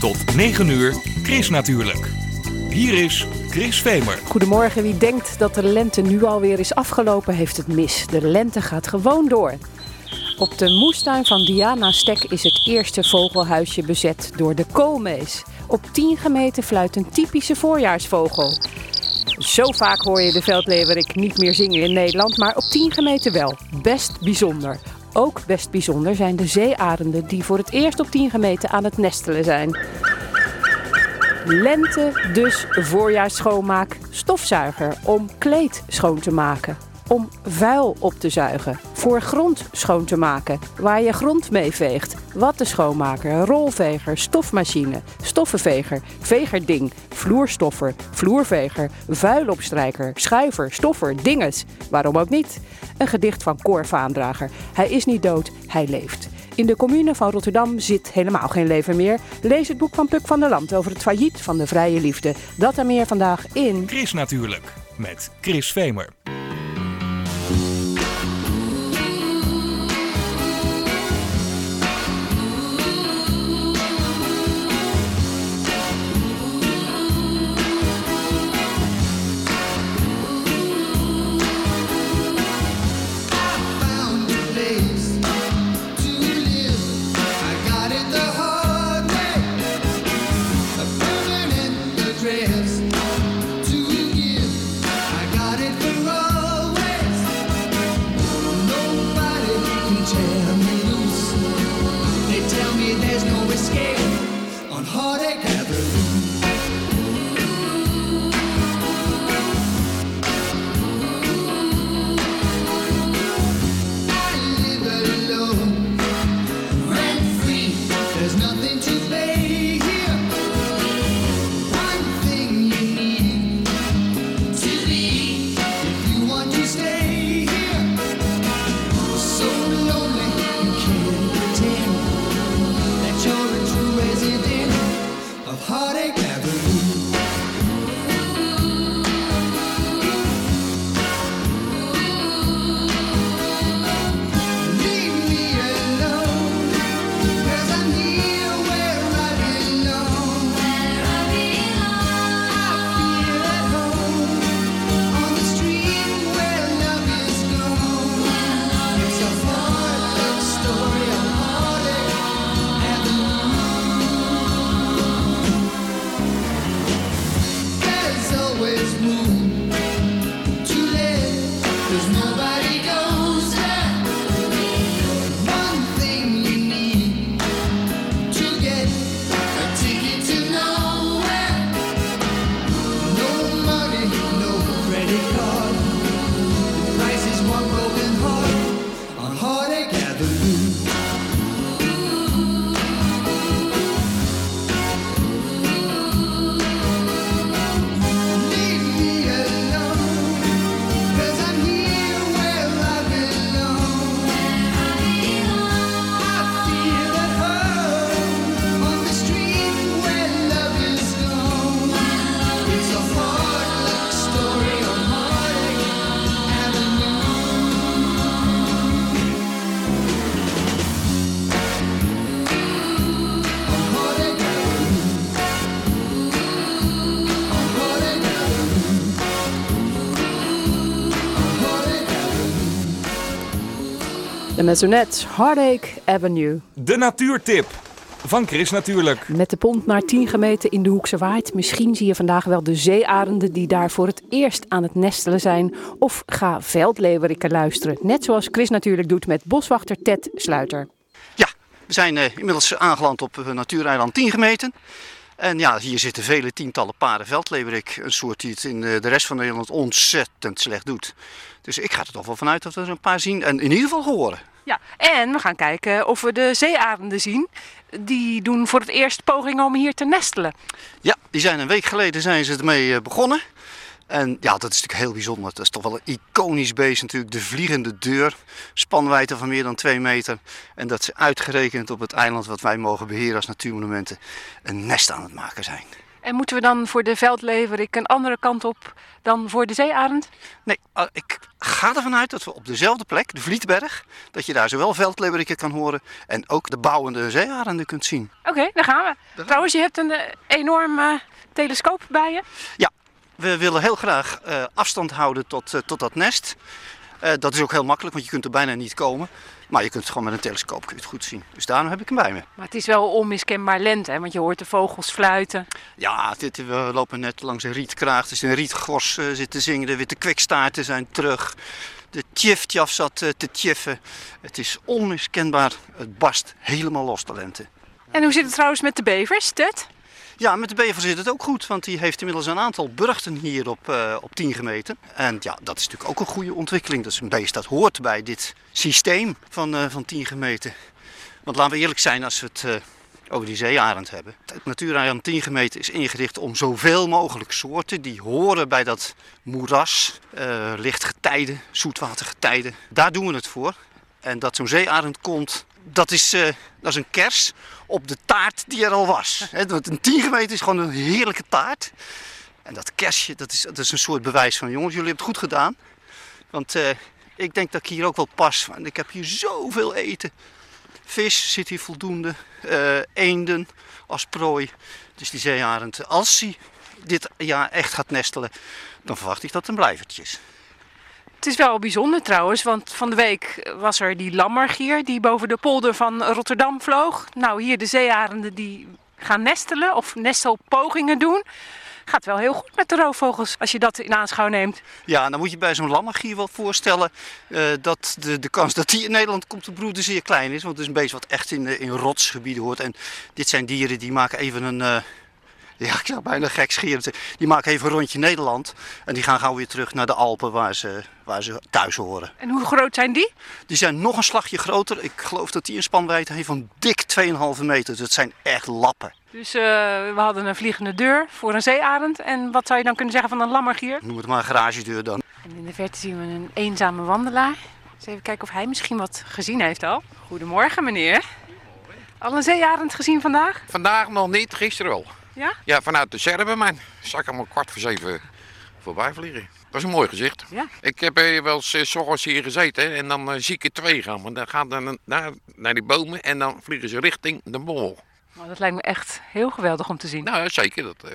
Tot 9 uur, Chris natuurlijk. Hier is Chris Vemer. Goedemorgen. Wie denkt dat de lente nu alweer is afgelopen, heeft het mis. De lente gaat gewoon door. Op de moestuin van Diana Stek is het eerste vogelhuisje bezet door de koolmees. Op 10 gemeten fluit een typische voorjaarsvogel. Zo vaak hoor je de veldleeuwerik niet meer zingen in Nederland, maar op 10 gemeten wel. Best bijzonder. Ook best bijzonder zijn de zeearenden die voor het eerst op 10 gemeten aan het nestelen zijn. Lente, dus voorjaars schoonmaak, stofzuiger om kleed schoon te maken. Om vuil op te zuigen, voor grond schoon te maken, waar je grond mee veegt. Wattenschoonmaker, rolveger, stofmachine, stoffenveger, vegerding, vloerstoffer, vloerveger, vuilopstrijker, schuiver, stoffer, dinges. Waarom ook niet? Een gedicht van Cor Vaandrager. Hij is niet dood, hij leeft. In de commune van Rotterdam zit helemaal geen leven meer. Lees het boek van Puk van der Land over het failliet van de vrije liefde. Dat en meer vandaag in... Chris natuurlijk, met Chris Vemer. De Maisonette, Heartache Avenue. De natuurtip van Chris natuurlijk. Met de pont naar 10 gemeten in de Hoekse Waard. Misschien zie je vandaag wel de zeearenden die daar voor het eerst aan het nestelen zijn. Of ga veldleeuweriken luisteren. Net zoals Chris natuurlijk doet met boswachter Ted Sluiter. Ja, we zijn eh, inmiddels aangeland op uh, natuureiland 10 gemeten. En ja, hier zitten vele tientallen paren veldleeuwerik. Een soort die het in eh, de rest van Nederland ontzettend slecht doet. Dus ik ga er toch wel vanuit dat we er een paar zien en in ieder geval horen. Ja, en we gaan kijken of we de zeearenden zien. Die doen voor het eerst pogingen om hier te nestelen. Ja, die zijn een week geleden zijn ze ermee eh, begonnen. En ja, dat is natuurlijk heel bijzonder. Dat is toch wel een iconisch beest natuurlijk. De vliegende deur. Spanwijdte van meer dan 2 meter. En dat ze uitgerekend op het eiland wat wij mogen beheren als natuurmonumenten een nest aan het maken zijn. En moeten we dan voor de veldleverik een andere kant op dan voor de zeearend? Nee, ah, ik ga ervan uit dat we op dezelfde plek, de Vlietberg, dat je daar zowel veldleeuweriken kan horen en ook de bouwende zeearenden kunt zien. Oké, daar gaan we. Trouwens, je hebt een eh, enorm eh, telescoop bij je. Ja, we willen heel graag eh, afstand houden tot, tot dat nest. Dat is ook heel makkelijk, want je kunt er bijna niet komen. Maar je kunt het gewoon met een telescoop kun je het goed zien. Dus daarom heb ik hem bij me. Maar het is wel onmiskenbaar lente, hè? want je hoort de vogels fluiten. Ja, dit, we lopen net langs een rietkraag. Dus een rietgors eh, zit te zingen. De witte kwikstaarten zijn terug. De tjiftjaf zat eh, te tjiffen. Het is onmiskenbaar. Het barst helemaal los, de lente. En hoe zit het trouwens met de bevers, Ted? Ja, met de bever zit het ook goed, want die heeft inmiddels een aantal burchten hier op, eh, op 10 gemeten. En ja, dat is natuurlijk ook een goede ontwikkeling. Dat is een beest dat hoort bij dit systeem van, eh, van 10 gemeten. Want laten we eerlijk zijn als we het eh, over die zeearend hebben. Het natuureiland 10 gemeten is ingericht om zoveel mogelijk soorten die horen bij dat moeras, lichtgetijden, zoetwatergetijden. Daar doen we het voor. En dat zo'n zeearend komt, dat is, dat is een kers op de taart die er al was. Want een 10 gemeten is gewoon een heerlijke taart. En dat kersje, dat is, dat is een soort bewijs van jongens, jullie hebben het goed gedaan. Want eh, ik denk dat ik hier ook wel pas. Want ik heb hier zoveel eten. Vis zit hier voldoende. eh, eenden als prooi. Dus die zeearend, als hij dit jaar echt gaat nestelen, dan verwacht ik dat een blijvertje is. Het is wel bijzonder trouwens, want van de week was er die lammergier die boven de polder van Rotterdam vloog. Nou, hier de zeearenden die gaan nestelen of nestelpogingen doen. Gaat wel heel goed met de roofvogels als je dat in aanschouw neemt. Ja, dan moet je bij zo'n lammergier wel voorstellen eh, dat de, de kans dat die in Nederland komt te broeden zeer klein is. Want het is een beest wat echt in, eh, in rotsgebieden hoort. En dit zijn dieren die maken even een, eh, ja ik zou bijna gek scheren. Die maken even een rondje Nederland. En die gaan gauw weer terug naar de Alpen waar ze, waar ze thuis horen. En hoe groot zijn die? Die zijn nog een slagje groter. Ik geloof dat die een spanwijdte heeft van dik 2,5 meter. Dus het zijn echt lappen. Dus eh, we hadden een vliegende deur voor een zeearend. En wat zou je dan kunnen zeggen van een lammergier? Noem het maar een garagedeur dan. En in de verte zien we een eenzame wandelaar. Eens even kijken of hij misschien wat gezien heeft al. Goedemorgen meneer. Al een zeearend gezien vandaag? Vandaag nog niet, gisteren wel. Ja? Ja, vanuit de Serbenmijn. Zag ik hem om kwart voor zeven voorbij vliegen. Dat is een mooi gezicht. Ja. Ik heb wel eens eh, 's ochtends hier gezeten en dan eh, zie ik er twee gaan. Maar dan gaan dan naar, naar die bomen en dan vliegen ze richting de mol. Nou, dat lijkt me echt heel geweldig om te zien. Nou, zeker. Dat, eh,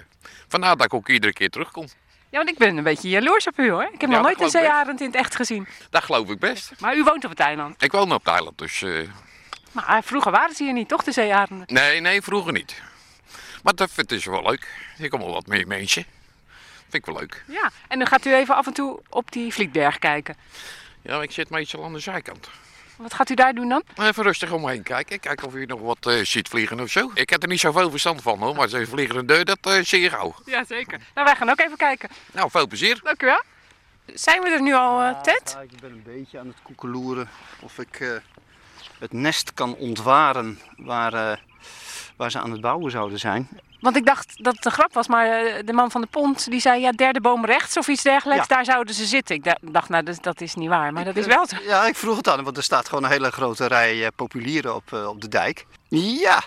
vandaar dat ik ook iedere keer terugkom. Ja, want ik ben een beetje jaloers op u hoor. Ik heb nog nooit een zeearend in het echt gezien. Dat geloof ik best. Maar u woont op het eiland. Ik woon op het eiland, dus... eh, Maar vroeger waren ze hier niet, toch, de zeearenden? nee, nee, vroeger niet. Maar dat vind ik wel leuk. Ik kom wel wat meer mensen. Vind ik wel leuk. Ja. En dan gaat u even af en toe op die Vlietberg kijken. Ja, ik zit meestal aan de zijkant. Wat gaat u daar doen dan? Even rustig omheen kijken. Kijken of je nog wat eh, ziet vliegen of zo. Ik heb er niet zoveel verstand van hoor, maar zo'n vliegende deur, dat eh, zie je gauw. Ja, zeker. Nou, wij gaan ook even kijken. Nou, veel plezier. Dank u wel. Zijn we er nu al, eh, Ted? Ja, ik ben een beetje aan het koekeloeren of ik eh, het nest kan ontwaren waar, eh, waar ze aan het bouwen zouden zijn. Want ik dacht dat het een grap was, maar eh, de man van de pont die zei ja, derde boom rechts of iets dergelijks, Ja. daar zouden ze zitten. Ik da- dacht, nou, dat, dat is niet waar, maar dat is wel zo. Ja, ik vroeg het aan want er staat gewoon een hele grote rij eh, populieren op, eh, op de dijk. Ja,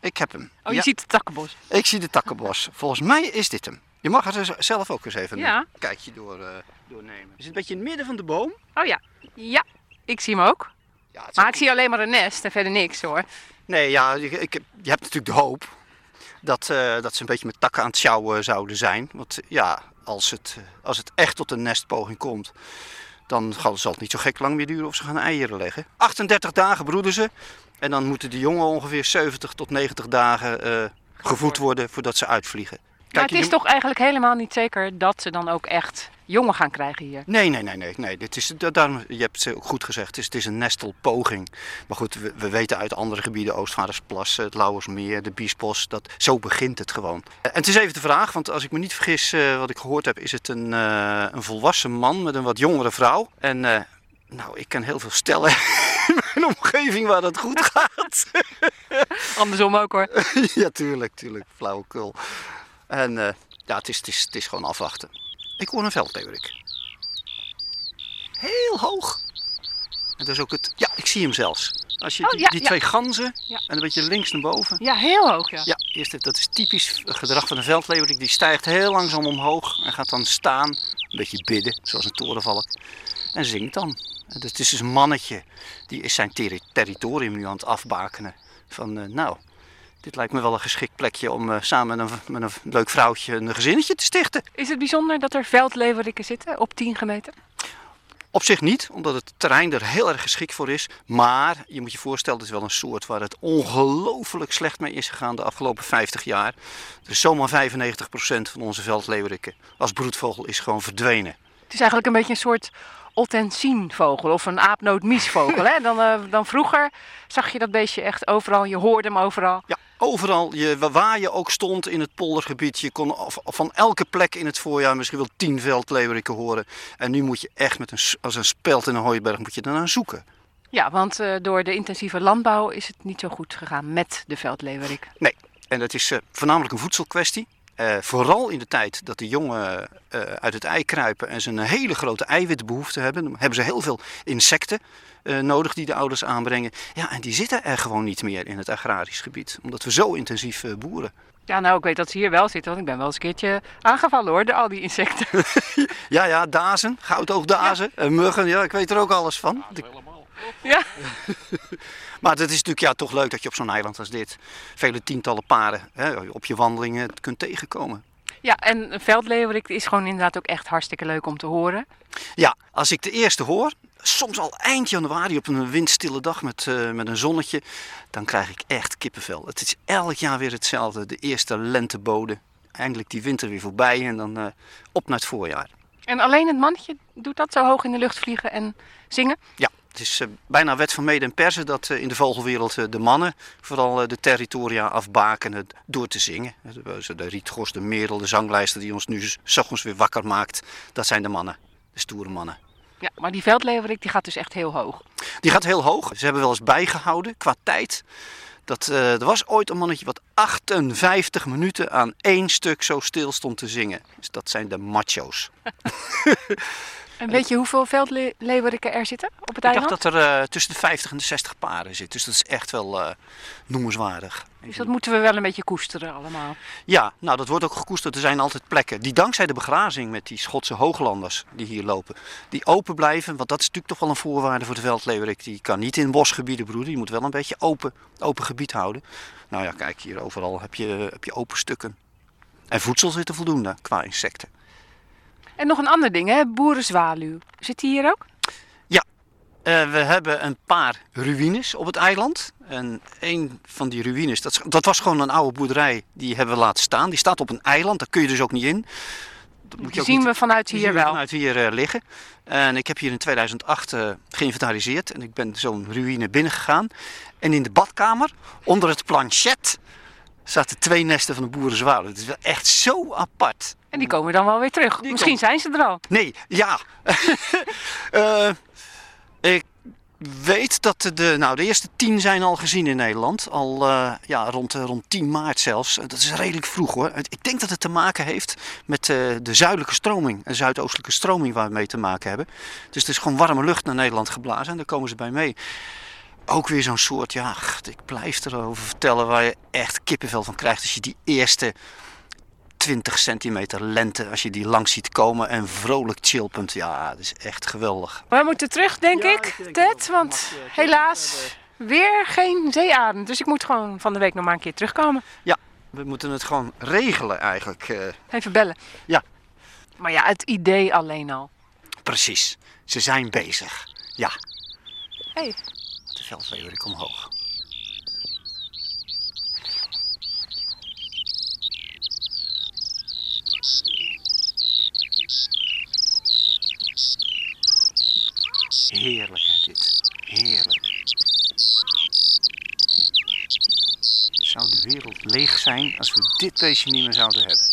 ik heb hem. Oh, je Ja, ziet het takkenbos. Ik zie de takkenbos. Volgens mij is dit hem. Je mag er zelf ook eens even Ja. een kijkje door, eh, doornemen. Je zit een beetje in het midden van de boom. Oh ja, ja, ik zie hem ook. Ja, het is Maar ook- ik zie alleen maar een nest en verder niks hoor. Nee, ja, je, ik, je hebt natuurlijk de hoop dat, eh, dat ze een beetje met takken aan het sjouwen zouden zijn. Want eh, ja, als het, eh, als het echt tot een nestpoging komt, dan zal het niet zo gek lang meer duren of ze gaan eieren leggen. 38 dagen broeden ze. En dan moeten de jongen ongeveer 70 tot 90 dagen eh, gevoed worden voordat ze uitvliegen. Maar het is toch eigenlijk helemaal niet zeker dat ze dan ook echt jongen gaan krijgen hier. Nee, nee, nee, nee. nee. Dit is, da- daarom, je hebt het ook goed gezegd, het is, het is een nestelpoging. Maar goed, we, we weten uit andere gebieden, Oostvaardersplas, het Lauwersmeer, de Biesbos, dat zo begint het gewoon. En het is even de vraag, want als ik me niet vergis, eh, wat ik gehoord heb, is het een, eh, een volwassen man met een wat jongere vrouw. En eh, nou, ik ken heel veel stellen in mijn omgeving waar dat goed gaat. Andersom ook hoor. ja, tuurlijk, tuurlijk, flauwekul. En eh, ja, het is, het, is, het is gewoon afwachten. Ik hoor een veldleeuwerik. Heel hoog. En dat is ook het. Ja, ik zie hem zelfs. Als je Oh, die, ja, die ja. twee ganzen Ja. en een beetje links naar boven. Ja, heel hoog, ja. Ja, eerst, dat is typisch gedrag van een veldleeuwerik. Die stijgt heel langzaam omhoog en gaat dan staan, een beetje bidden, zoals een torenvalk. En zingt dan. En Het is dus een mannetje, die is zijn terri- territorium nu aan het afbakenen. Van, eh, nou, dit lijkt me wel een geschikt plekje om eh, samen met een, met een leuk vrouwtje een gezinnetje te stichten. Is het bijzonder dat er veldleeuweriken zitten op 10 gemeten? Op zich niet, omdat het terrein er heel erg geschikt voor is. Maar je moet je voorstellen, het is wel een soort waar het ongelooflijk slecht mee is gegaan de afgelopen 50 jaar. Er is zomaar 95% van onze veldleeuweriken als broedvogel is gewoon verdwenen. Het is eigenlijk een beetje een soort ottensienvogel of een aapnootmiesvogel. hè? Dan, eh, dan vroeger zag je dat beestje echt overal, je hoorde hem overal. Ja, overal, je, waar je ook stond in het poldergebied, je kon van elke plek in het voorjaar misschien wel 10 veldleeuweriken horen. En nu moet je echt met een, als een speld in een hooiberg moet je ernaar zoeken. Ja, want eh, door de intensieve landbouw is het niet zo goed gegaan met de veldleeuwerik. Nee, en dat is eh, voornamelijk een voedselkwestie. Eh, vooral in de tijd dat de jongen eh, uit het ei kruipen en ze een hele grote eiwitbehoefte hebben, dan hebben ze heel veel insecten eh, nodig die de ouders aanbrengen. Ja, en die zitten er gewoon niet meer in het agrarisch gebied, omdat we zo intensief eh, boeren. Ja, nou, ik weet dat ze hier wel zitten, want ik ben wel eens een keertje aangevallen hoor, door al die insecten. Ja, ja, dazen, goudoogdazen, eh, muggen, ja, ik weet er ook alles van. De- ja. Maar het is natuurlijk ja, toch leuk dat je op zo'n eiland als dit vele tientallen paren hè, op je wandelingen kunt tegenkomen. ja, en een veldleeuwerik is gewoon inderdaad ook echt hartstikke leuk om te horen. Ja, als ik de eerste hoor, soms al eind januari op een windstille dag met, eh, met een zonnetje, dan krijg ik echt kippenvel. Het is elk jaar weer hetzelfde. De eerste lentebode, eindelijk die winter weer voorbij en dan eh, op naar het voorjaar. En alleen het mannetje doet dat zo hoog in de lucht vliegen en zingen. Ja, het is eh, bijna wet van mede en persen dat eh, in de vogelwereld eh, de mannen vooral de territoria afbakenen door te zingen. De, rietgos, de merel, de zanglijster die ons nu s- 's ochtends weer wakker maakt, dat zijn de mannen, de stoere mannen. Ja, maar die veldleeuwerik die gaat dus echt heel hoog. Die gaat heel hoog. Ze hebben wel eens bijgehouden qua tijd. Dat, er was ooit een mannetje wat 58 minuten aan één stuk zo stil stond te zingen. Dus dat zijn de macho's. En weet je hoeveel veldleeuweriken er zitten op het Ik eiland? dacht dat er eh, tussen de 50 en de 60 paren zit. Dus dat is echt wel eh, noemenswaardig. Dus dat moeten we wel een beetje koesteren allemaal. Ja, nou dat wordt ook gekoesterd. Er zijn altijd plekken die dankzij de begrazing met die Schotse hooglanders die hier lopen, die open blijven. Want dat is natuurlijk toch wel een voorwaarde voor de veldleeuwerik. Die kan niet in bosgebieden broeden. Die moet wel een beetje open, open gebied houden. Nou ja, kijk hier overal heb je, heb je open stukken. En voedsel zit er voldoende qua insecten. En nog een ander ding, hè? boerenzwaluw. Zit die hier ook? Eh, we hebben een paar ruïnes op het eiland. En een van die ruïnes, dat, dat was gewoon een oude boerderij. Die hebben we laten staan. Die staat op een eiland, daar kun je dus ook niet in. Dat moet je Die zien niet- we vanuit hier zien we wel. vanuit hier eh, liggen. En ik heb hier in 2008 eh, geïnventariseerd. En ik ben zo'n ruïne binnengegaan. En in de badkamer, onder het planchet, zaten twee nesten van de boerenzwaluw. Het is wel echt zo apart. En die komen dan wel weer terug. Die Misschien zijn ze er al. Nee, ja. Eh, ik weet dat de, nou, de eerste tien zijn al gezien in Nederland. Al eh, ja, rond, eh, rond 10 maart zelfs. Dat is redelijk vroeg hoor. Ik denk dat het te maken heeft met de zuidelijke stroming. En zuidoostelijke stroming waar we mee te maken hebben. Dus het is gewoon warme lucht naar Nederland geblazen. En daar komen ze bij mee. Ook weer zo'n soort, ja, ik blijf erover vertellen waar je echt kippenvel van krijgt. Als je die eerste 20 centimeter lente, als je die langs ziet komen en vrolijk chillpunt. Ja, dat is echt geweldig. We moeten terug, denk Ja, ik, ik denk Ted. Want mag, eh, helaas weer geen zeearend. Dus ik moet gewoon van de week nog maar een keer terugkomen. We moeten het gewoon regelen eigenlijk. eh, Even bellen. Ja. Maar ja, het idee alleen al. precies. Ze zijn bezig. Ja, Hey. de veldleeuwerik omhoog. Heerlijk hè dit. Heerlijk. Zou de wereld leeg zijn als we dit beestje niet meer zouden hebben?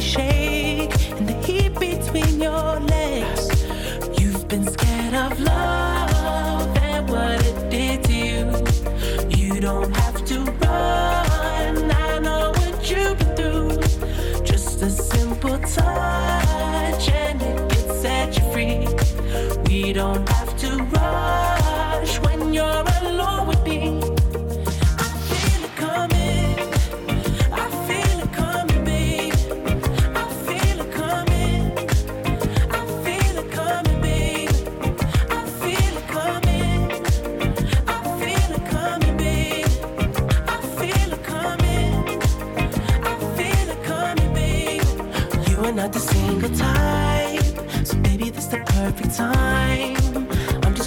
Feel that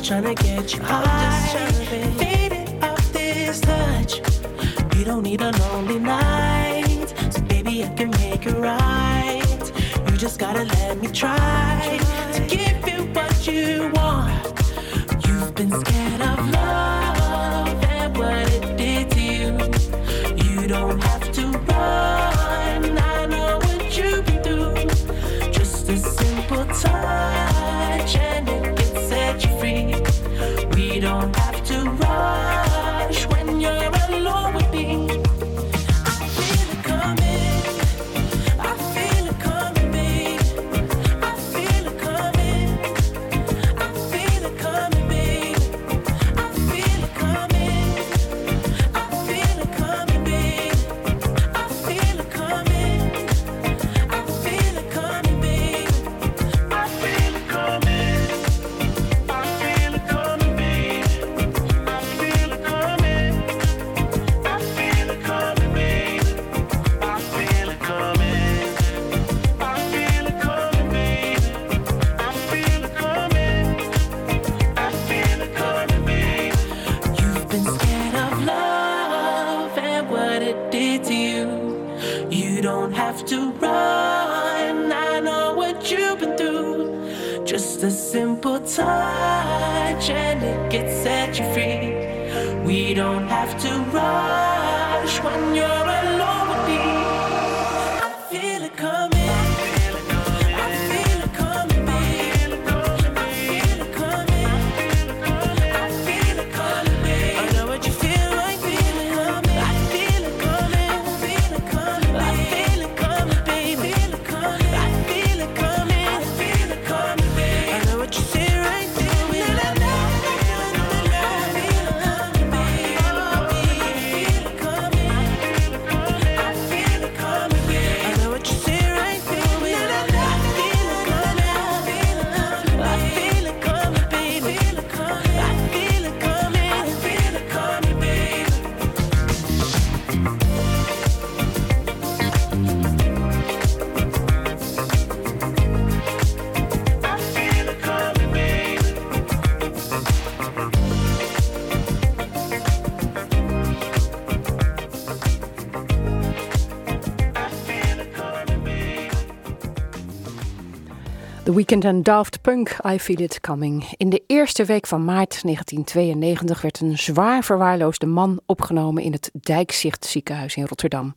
I'm just tryna get you high, faded off this touch. You don't need a lonely night, so baby, I can make it right. You just gotta let me try to give you what you want. You've been scared of love and what it did to you. You don't have to run. Weekend en Daft Punk, I Feel It Coming. In de eerste week van maart 1992 werd een zwaar verwaarloosde man opgenomen in het Dijkzicht ziekenhuis in Rotterdam.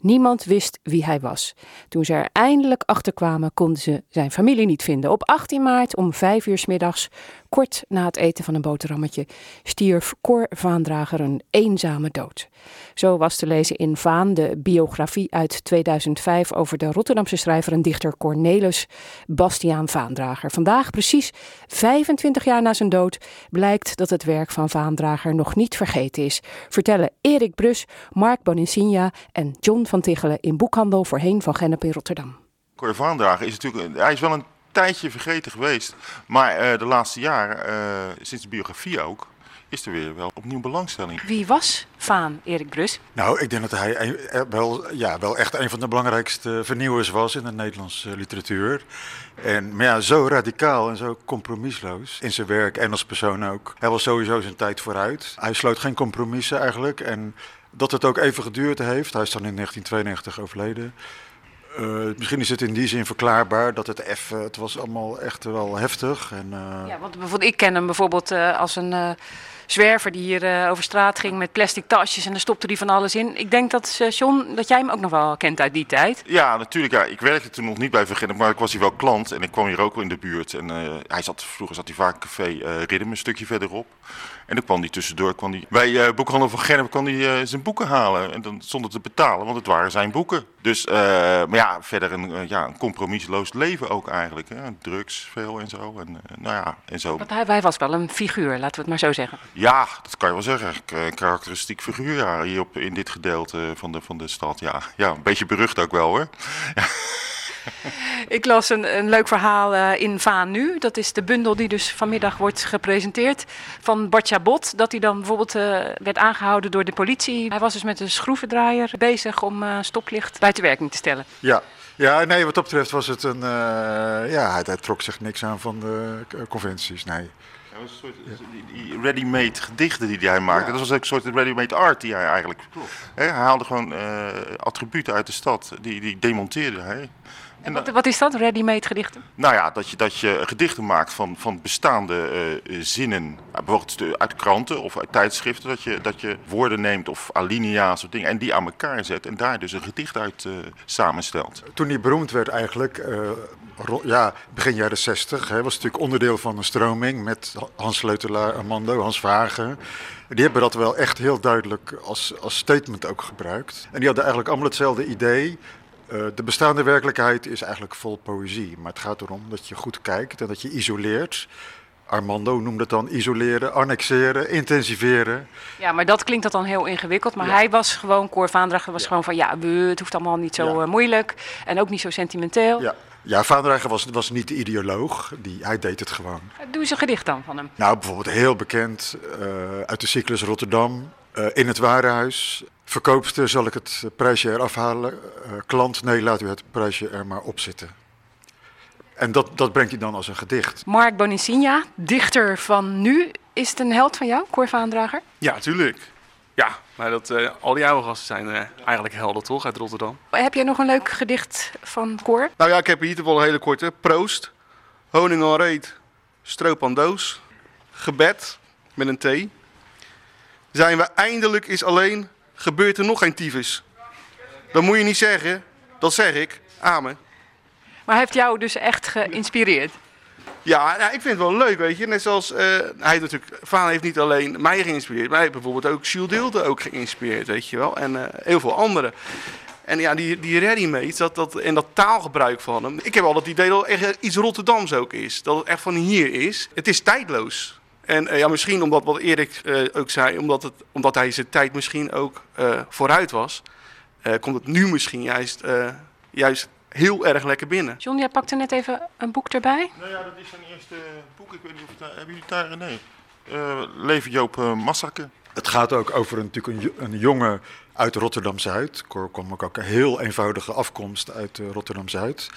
Niemand wist wie hij was. Toen ze er eindelijk achter kwamen, konden ze zijn familie niet vinden. Op 18 maart om 5 uur 's middags, kort na het eten van een boterhammetje, stierf Cor Vaandrager een eenzame dood. Zo was te lezen in Vaan, de biografie uit 2005 over de Rotterdamse schrijver en dichter Cornelis Bastiaan Vaandrager. Vandaag, precies 25 jaar na zijn dood, blijkt dat het werk van Vaandrager nog niet vergeten is. Vertellen Erik Brus, Mark Boninsigna en John van Tichelen in boekhandel Voorheen van Gennep in Rotterdam. Cor Vaandrager is natuurlijk, hij is wel een tijdje vergeten geweest. Maar eh, de laatste jaren, eh, sinds de biografie ook, is er weer wel opnieuw belangstelling. Wie was Vaan, Erik Brus? Nou, ik denk dat hij een- eh, wel, ja, wel echt een van de belangrijkste vernieuwers was in de Nederlandse literatuur. En, maar ja, zo radicaal en zo compromisloos in zijn werk en als persoon ook. Hij was sowieso zijn tijd vooruit. Hij sloot geen compromissen eigenlijk. En dat het ook even geduurd heeft, hij is dan in 1992 overleden. Eh, misschien is het in die zin verklaarbaar dat het even, het was allemaal echt wel heftig. En, eh, Ja, want bijvoorbeeld, ik ken hem bijvoorbeeld eh, als een eh, zwerver die hier eh, over straat ging met plastic tasjes en dan stopte hij van alles in. Ik denk dat, eh, John, dat jij hem ook nog wel kent uit die tijd. Ja, natuurlijk. Ja. Ik werkte toen nog niet bij Vergenep, maar ik was hier wel klant en ik kwam hier ook wel in de buurt. En eh, hij zat, vroeger zat hij vaak in café eh Riddim, een stukje verderop. En dan kwam hij tussendoor, kwam hij, bij eh boekhandel van Gennep kwam hij eh, zijn boeken halen. En dan zonder te betalen, want het waren zijn boeken. Dus, eh, maar ja, verder een, ja, een compromisloos leven ook eigenlijk. Hè. Drugs veel en zo. En, nou ja, en zo. Want hij, hij was wel een figuur, laten we het maar zo zeggen. Ja, dat kan je wel zeggen. Een karakteristiek figuur ja, hier op, in dit gedeelte van de, van de stad. Ja. ja, een beetje berucht ook wel hoor. Ik las een, een leuk verhaal eh, in Vaan Nu. Dat is de bundel die dus vanmiddag wordt gepresenteerd van Bartja Bot. Dat hij dan bijvoorbeeld eh, werd aangehouden door de politie. Hij was dus met een schroevendraaier bezig om eh, stoplicht buiten werking te stellen. ja. ja, nee, wat dat betreft was het een. eh, ja, hij, hij trok zich niks aan van de conventies. Nee. Ja, was een soort, die, die ready-made gedichten die hij maakte. Dat was ook een soort ready-made art die hij eigenlijk... Hè, hij haalde gewoon eh, attributen uit de stad, die, die demonteerde hij. En Wat, wat is dat, ready-made gedichten? nou ja, dat je, dat je gedichten maakt van, van bestaande eh, zinnen, eh, bijvoorbeeld uit kranten of uit tijdschriften, dat je, dat je woorden neemt of alinea's of dingen en die aan elkaar zet en daar dus een gedicht uit eh, samenstelt. Toen hij beroemd werd eigenlijk, eh, ja, begin jaren 60, hij was natuurlijk onderdeel van een stroming met Hans Sleutelaar, Armando, Hans Vagen. Die hebben dat wel echt heel duidelijk als, als statement ook gebruikt. En die hadden eigenlijk allemaal hetzelfde idee. Eh, de bestaande werkelijkheid is eigenlijk vol poëzie. Maar het gaat erom dat je goed kijkt en dat je isoleert. Armando noemde het dan isoleren, annexeren, intensiveren. Ja, maar dat klinkt dat dan heel ingewikkeld. Maar hij was gewoon, Cor Vaandrager was gewoon van... ja, het hoeft allemaal niet zo Ja. eh, moeilijk. En ook niet zo sentimenteel. Ja, ja Vaandrager was, was niet de ideoloog, die, hij deed het gewoon. Doe eens een gedicht dan van hem. Nou, bijvoorbeeld heel bekend eh, uit de cyclus Rotterdam. in het warenhuis. Verkoopster, zal ik het prijsje eraf halen? Eh, klant, nee, laat u het prijsje er maar op zitten. En dat, dat brengt hij dan als een gedicht. Mark Bonisigna, dichter van nu. Is het een held van jou, Cor Vaandrager? Ja, tuurlijk. Ja, maar dat, eh, al die oude gasten zijn eh, eigenlijk helden toch uit Rotterdam. Heb jij nog een leuk gedicht van Cor? Nou ja, ik heb hier toch wel een hele korte. Proost, honing al reet, stroop aan doos, gebed met een T. Zijn we eindelijk is alleen, gebeurt er nog geen tyfus. Dat moet je niet zeggen, dat zeg ik. Amen. Maar hij heeft jou dus echt geïnspireerd. Ja, nou, ik vind het wel leuk, weet je. Net zoals, eh, hij natuurlijk, Vaan heeft niet alleen mij geïnspireerd, maar hij heeft bijvoorbeeld ook Jules Deelde ook geïnspireerd, weet je wel. En eh, heel veel anderen. En ja, die, die ready-made dat, dat, en dat taalgebruik van hem. Ik heb al het idee dat het echt iets Rotterdams ook is. Dat het echt van hier is. Het is tijdloos. En eh, ja, misschien omdat wat Erik eh, ook zei, omdat, het, omdat hij zijn tijd misschien ook eh, vooruit was, eh, komt het nu misschien juist, eh, juist heel erg lekker binnen. John, jij pakte net even een boek erbij. Nou ja, dat is zijn eerste boek. Ik weet niet of het daar... Hebben jullie het daar? Nee. Eh, Leven Joop uh, Massakke. Het gaat ook over een, natuurlijk een, een jongen uit Rotterdam-Zuid. Cor kwam ook, ook een heel eenvoudige afkomst uit Rotterdam-Zuid.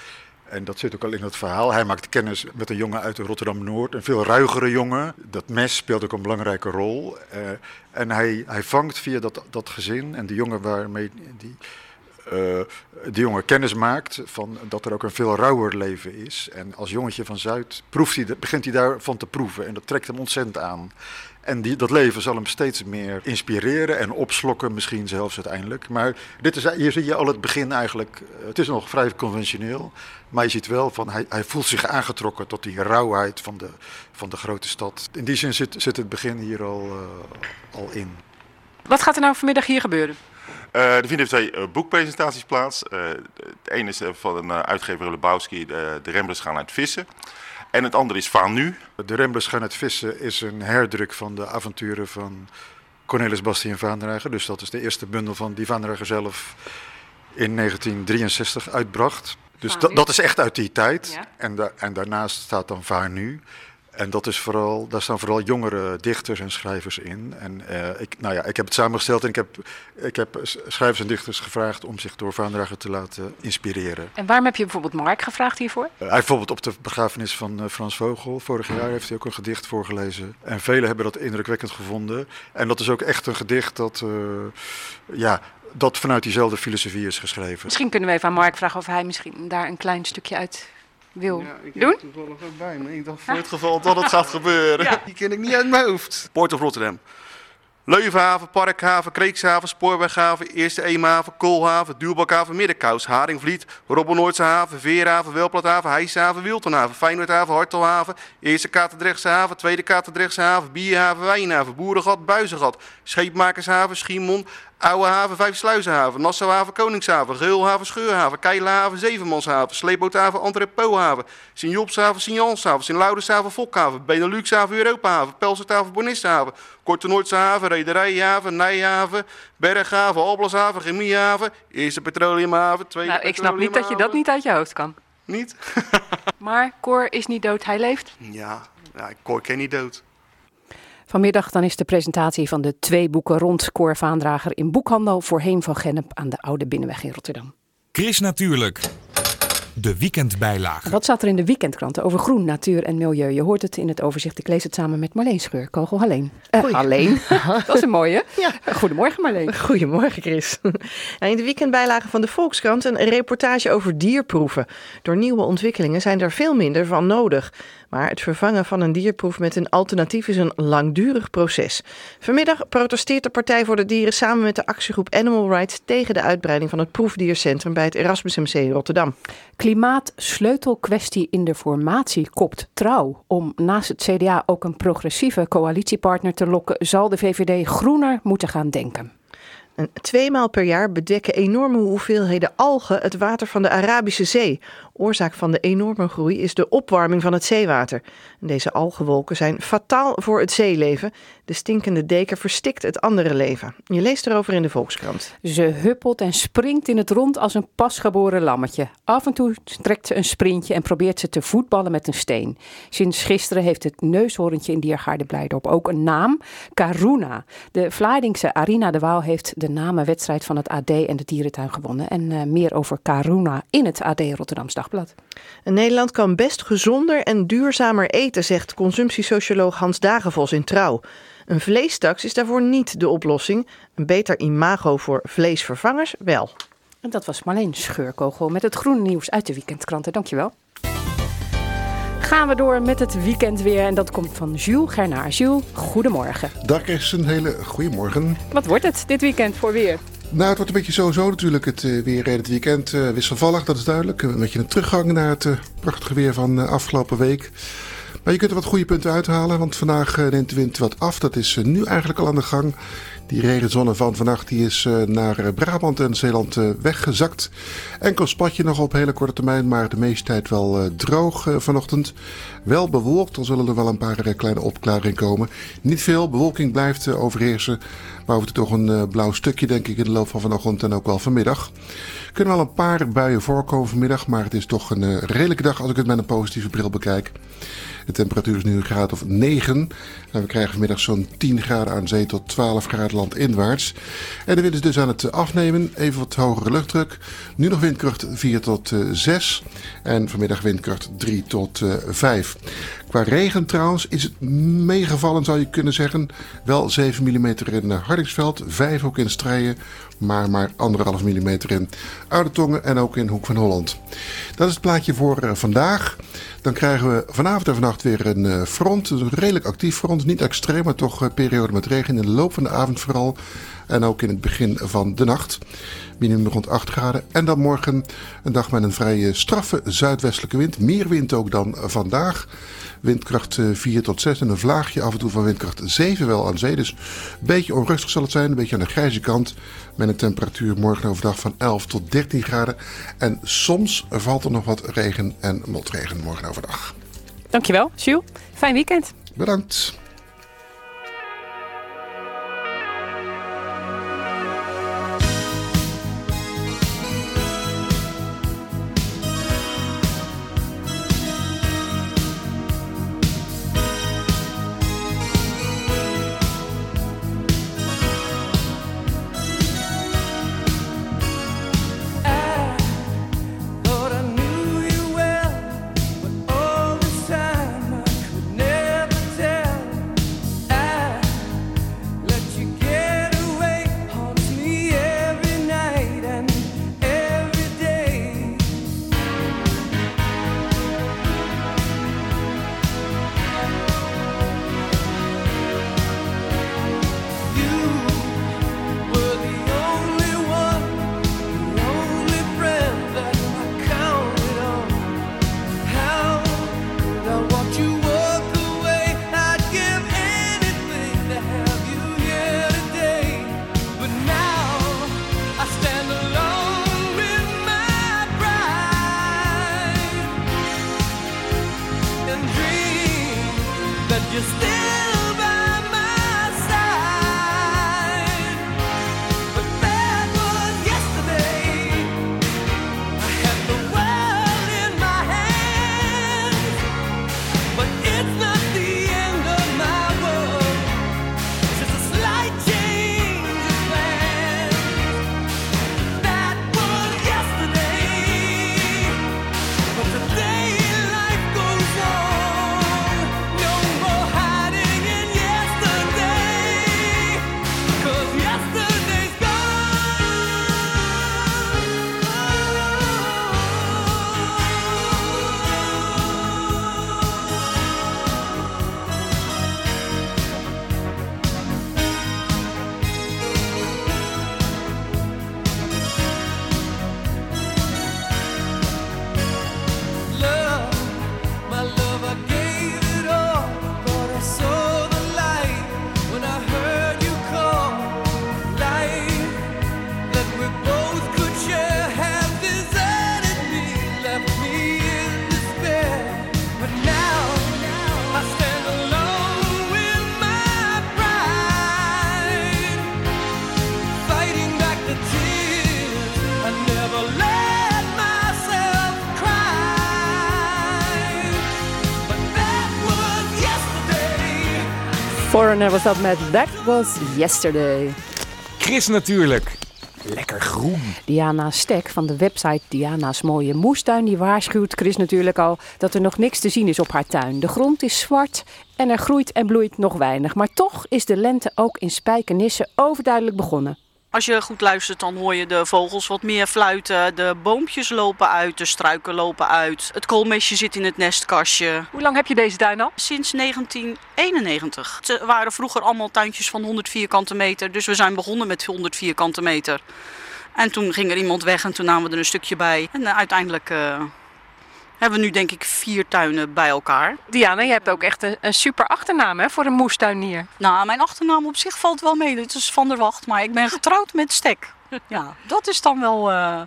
En dat zit ook al in het verhaal. Hij maakt kennis met een jongen uit Rotterdam-Noord. Een veel ruigere jongen. Dat mes speelt ook een belangrijke rol. Eh, en hij, hij vangt via dat, dat gezin en de jongen waarmee die, eh, die jongen kennis maakt van dat er ook een veel rauwer leven is. En als jongetje van Zuid proeft hij, begint hij daarvan te proeven en dat trekt hem ontzettend aan. En die, dat leven zal hem steeds meer inspireren en opslokken, misschien zelfs uiteindelijk. Maar dit is, hier zie je al het begin eigenlijk. eh, Het is nog vrij conventioneel, maar je ziet wel van hij, hij voelt zich aangetrokken tot die rauwheid van de, van de grote stad. In die zin zit, zit het begin hier al, eh, al in. Wat gaat er nou vanmiddag hier gebeuren? Eh, er vinden twee boekpresentaties plaats. Eh, het ene is van een uitgever Lebowski, de, de Rembrandts gaan uit vissen. En het andere is Vaan Nu. De Rembrandts gaan het vissen is een herdruk van de avonturen van Cornelis Bastien Vaandrager. Dus dat is de eerste bundel van die Vaandrager zelf in 1963 uitbracht. Dus dat, is echt uit die tijd. Ja. En, da- en daarnaast staat dan Vaar Nu. En dat is vooral, daar staan vooral jongere dichters en schrijvers in. En eh, ik, nou ja, ik heb het samengesteld en ik heb, ik heb schrijvers en dichters gevraagd om zich door Vaandrager te laten inspireren. En waarom heb je bijvoorbeeld Mark gevraagd hiervoor? Uh, hij bijvoorbeeld op de begrafenis van eh, Frans Vogel, vorig jaar heeft hij ook een gedicht voorgelezen. En velen hebben dat indrukwekkend gevonden. En dat is ook echt een gedicht dat, eh, ja, dat vanuit diezelfde filosofie is geschreven. Misschien kunnen we even aan Mark vragen of hij misschien daar een klein stukje uit wil Ja, ik doen. toevallig ook bij me. Ik dacht voor het geval dat het gaat gebeuren. Ja. Die ken ik niet uit mijn hoofd. Port of Rotterdam. Leuvenhaven, Parkhaven, Kreekshaven, Spoorweghaven, Eerste Eemhaven, Koolhaven, Duurbakhaven, Middenkous, Haringvliet, Robbenoordse haven, Veerhaven, Welplathaven, Heishaven, Wiltonhaven, Feyenoordhaven, Hartelhaven, Eerste Katendrechtse haven, Tweede Katendrechtse haven, Bierhaven, Wijnhaven, Boerengat, Buizengat, Scheepmakershaven, Schiemond, Oude haven, Vijfsluizenhaven, Nassauhaven, Koningshaven, Geulhaven, Scheurhaven, Keilenhaven, Zevenmanshaven, Sleepboothaven, Entrepothaven, Sint-Jobshaven, Sint-Janshaven, Sint-Laudershaven, Fokhaven, Beneluxhaven, Europahaven, Pelserthaven, Bornissehaven, Korte Noordse haven, Rederijhaven, Nijhaven, Berghaven, Alblashaven, Chemiehaven, Eerste Petroleumhaven, Tweede Nou, ik snap niet dat je dat niet uit je hoofd kan. Niet? Maar Cor is niet dood, hij leeft. Ja, ja Cor ken niet dood. Vanmiddag dan is de presentatie van de twee boeken rond Cor Vaandrager in boekhandel voorheen van Gennep aan de Oude Binnenweg in Rotterdam. Chris Natuurlijk. De weekendbijlage. Wat staat er in de weekendkranten over groen, natuur en milieu? Je hoort het in het overzicht. Ik lees het samen met Marleen Scheur. Kogel Halleen. Eh, Goeie. Halleen. dat is een mooie. Ja. Goedemorgen Marleen. Goedemorgen, Chris. Nou, in de weekendbijlage van de Volkskrant een reportage over dierproeven. Door nieuwe ontwikkelingen zijn er veel minder van nodig. Maar het vervangen van een dierproef met een alternatief is een langdurig proces. Vanmiddag protesteert de Partij voor de Dieren samen met de actiegroep Animal Rights tegen de uitbreiding van het proefdiercentrum bij het Erasmus MC in Rotterdam. Klimaat sleutelkwestie in de formatie kopt trouw. Om naast het CDA ook een progressieve coalitiepartner te lokken, zal de VVD groener moeten gaan denken. En tweemaal per jaar bedekken enorme hoeveelheden algen het water van de Arabische Zee. Oorzaak van de enorme groei is de opwarming van het zeewater. Deze algenwolken zijn fataal voor het zeeleven. De stinkende deken verstikt het andere leven. Je leest erover in de Volkskrant. Ze huppelt en springt in het rond als een pasgeboren lammetje. Af en toe trekt ze een sprintje en probeert ze te voetballen met een steen. Sinds gisteren heeft het neushoorntje in Diergaarde Blijdorp ook een naam. Karuna. De Vlaardingse Arina de Waal heeft de namenwedstrijd van het AD en de dierentuin gewonnen. En eh, meer over Karuna in het AD Rotterdams Dagblad. En Nederland kan best gezonder en duurzamer eten, zegt consumptiesocioloog Hans Dagenvos in Trouw. Een vleestaks is daarvoor niet de oplossing. Een beter imago voor vleesvervangers wel. En dat was Marleen Scheurkogel met het groene nieuws uit de weekendkranten. Dankjewel. Gaan we door met het weekend weer en dat komt van Jules Gernaar. Jules, goedemorgen. Dag is een hele goede morgen. Wat wordt het dit weekend voor weer? Nou, het wordt een beetje sowieso natuurlijk het eh, weer in het weekend eh, wisselvallig, dat is duidelijk. Een beetje een teruggang naar het eh, prachtige weer van eh, afgelopen week. Maar je kunt er wat goede punten uithalen, want vandaag eh, neemt de wind wat af. Dat is eh, nu eigenlijk al aan de gang. Die regenzone van vannacht die is eh, naar Brabant en Zeeland weggezakt. Enkel spatje nog op hele korte termijn, maar de meeste tijd wel droog vanochtend. Wel bewolkt, dan zullen er wel een paar kleine opklaringen komen. Niet veel, bewolking blijft overheersen. Maar het toch een blauw stukje denk ik in de loop van vanochtend en ook wel vanmiddag. Er kunnen wel een paar buien voorkomen vanmiddag, maar het is toch een redelijke dag als ik het met een positieve bril bekijk. De temperatuur is nu een graad of 9. En we krijgen vanmiddag zo'n 10 graden aan zee tot 12 graden landinwaarts. En de wind is dus aan het afnemen. Even wat hogere luchtdruk. Nu nog windkracht 4 tot eh, 6. En vanmiddag windkracht 3 tot eh, 5. Qua regen trouwens is het meegevallen zou je kunnen zeggen. Wel 7 mm in eh, Hardingsveld, 5 ook in Strijen. Maar maar anderhalf millimeter in Oudetongen en ook in Hoek van Holland. Dat is het plaatje voor eh, vandaag. Dan krijgen we vanavond en vannacht weer een eh, front. Een redelijk actief front. Niet extreem, maar toch een periode met regen in de loop van de avond vooral. En ook in het begin van de nacht. Minimum rond 8 graden. En dan morgen een dag met een vrij eh, straffe zuidwestelijke wind. Meer wind ook dan vandaag. Windkracht eh, 4 tot 6 en een vlaagje af en toe van windkracht 7 wel aan zee. Dus een beetje onrustig zal het zijn. Een beetje aan de grijze kant. Met een temperatuur morgen overdag van 11 tot 13 graden. En soms valt er nog wat regen en motregen morgen overdag. Dankjewel, Jules. Fijn weekend. Bedankt. Foreigner was dat met That Was Yesterday. Chris natuurlijk. Lekker groen. Diana Stek van de website Diana's Mooie Moestuin... die waarschuwt Chris natuurlijk al dat er nog niks te zien is op haar tuin. De grond is zwart en er groeit en bloeit nog weinig. Maar toch is de lente ook in Spijkenisse overduidelijk begonnen. Als je goed luistert, dan hoor je de vogels wat meer fluiten. De boompjes lopen uit, de struiken lopen uit. Het koolmeesje zit in het nestkastje. Hoe lang heb je deze tuin al? Sinds 1991. Het waren vroeger allemaal tuintjes van 100 vierkante meter. Dus we zijn begonnen met 100 vierkante meter. En toen ging er iemand weg en toen namen we er een stukje bij. En eh, uiteindelijk eh, hebben we nu denk ik vier tuinen bij elkaar. Diana, je hebt ook echt een, een super achternaam hè, voor een moestuinier. Nou, mijn achternaam op zich valt wel mee. Het is Van der Wacht, maar ik ben getrouwd met Stek. Ja, dat is dan wel eh,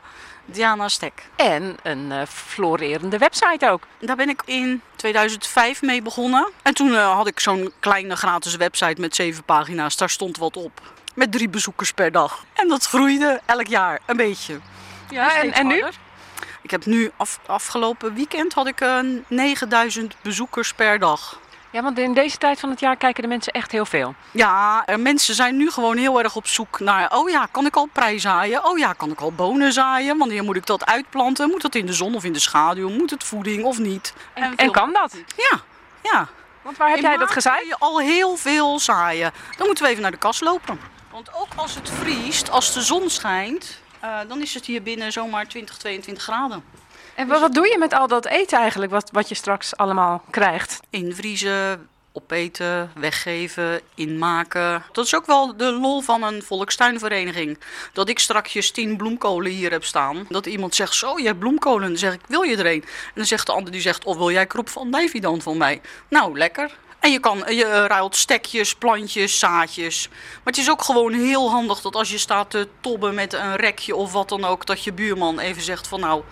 Diana Stek. En een eh, florerende website ook. Daar ben ik in 2005 mee begonnen. En toen eh, had ik zo'n kleine gratis website met zeven pagina's. Daar stond wat op. Met drie bezoekers per dag. En dat groeide elk jaar een beetje. Ja, en, en nu? Ik heb nu af, afgelopen weekend had ik eh, 9000 bezoekers per dag. Ja, want in deze tijd van het jaar kijken de mensen echt heel veel. Ja, mensen zijn nu gewoon heel erg op zoek naar... oh ja, kan ik al prei zaaien? Oh ja, kan ik al bonen zaaien? Wanneer moet ik dat uitplanten? Moet dat in de zon of in de schaduw? Moet het voeding of niet? En, kan dat? Ja, ja. Want waar heb In jij dat gezaaid? je al heel veel zaaien. Dan moeten we even naar de kas lopen. Want ook als het vriest, als de zon schijnt... eh, dan is het hier binnen zomaar 20, 22 graden. En wat, wat doe je met al dat eten eigenlijk, wat, wat je straks allemaal krijgt? Invriezen, opeten, weggeven, inmaken. Dat is ook wel de lol van een volkstuinvereniging. Dat ik strakjes tien bloemkolen hier heb staan. Dat iemand zegt, zo, je hebt bloemkolen. Dan zeg ik, wil je er een? En dan zegt de ander, die zegt, of wil jij krop van Davy dan van mij? Nou, lekker. En je, kan, je eh, ruilt stekjes, plantjes, zaadjes. Maar het is ook gewoon heel handig dat als je staat te tobben met een rekje of wat dan ook... dat je buurman even zegt van, nou,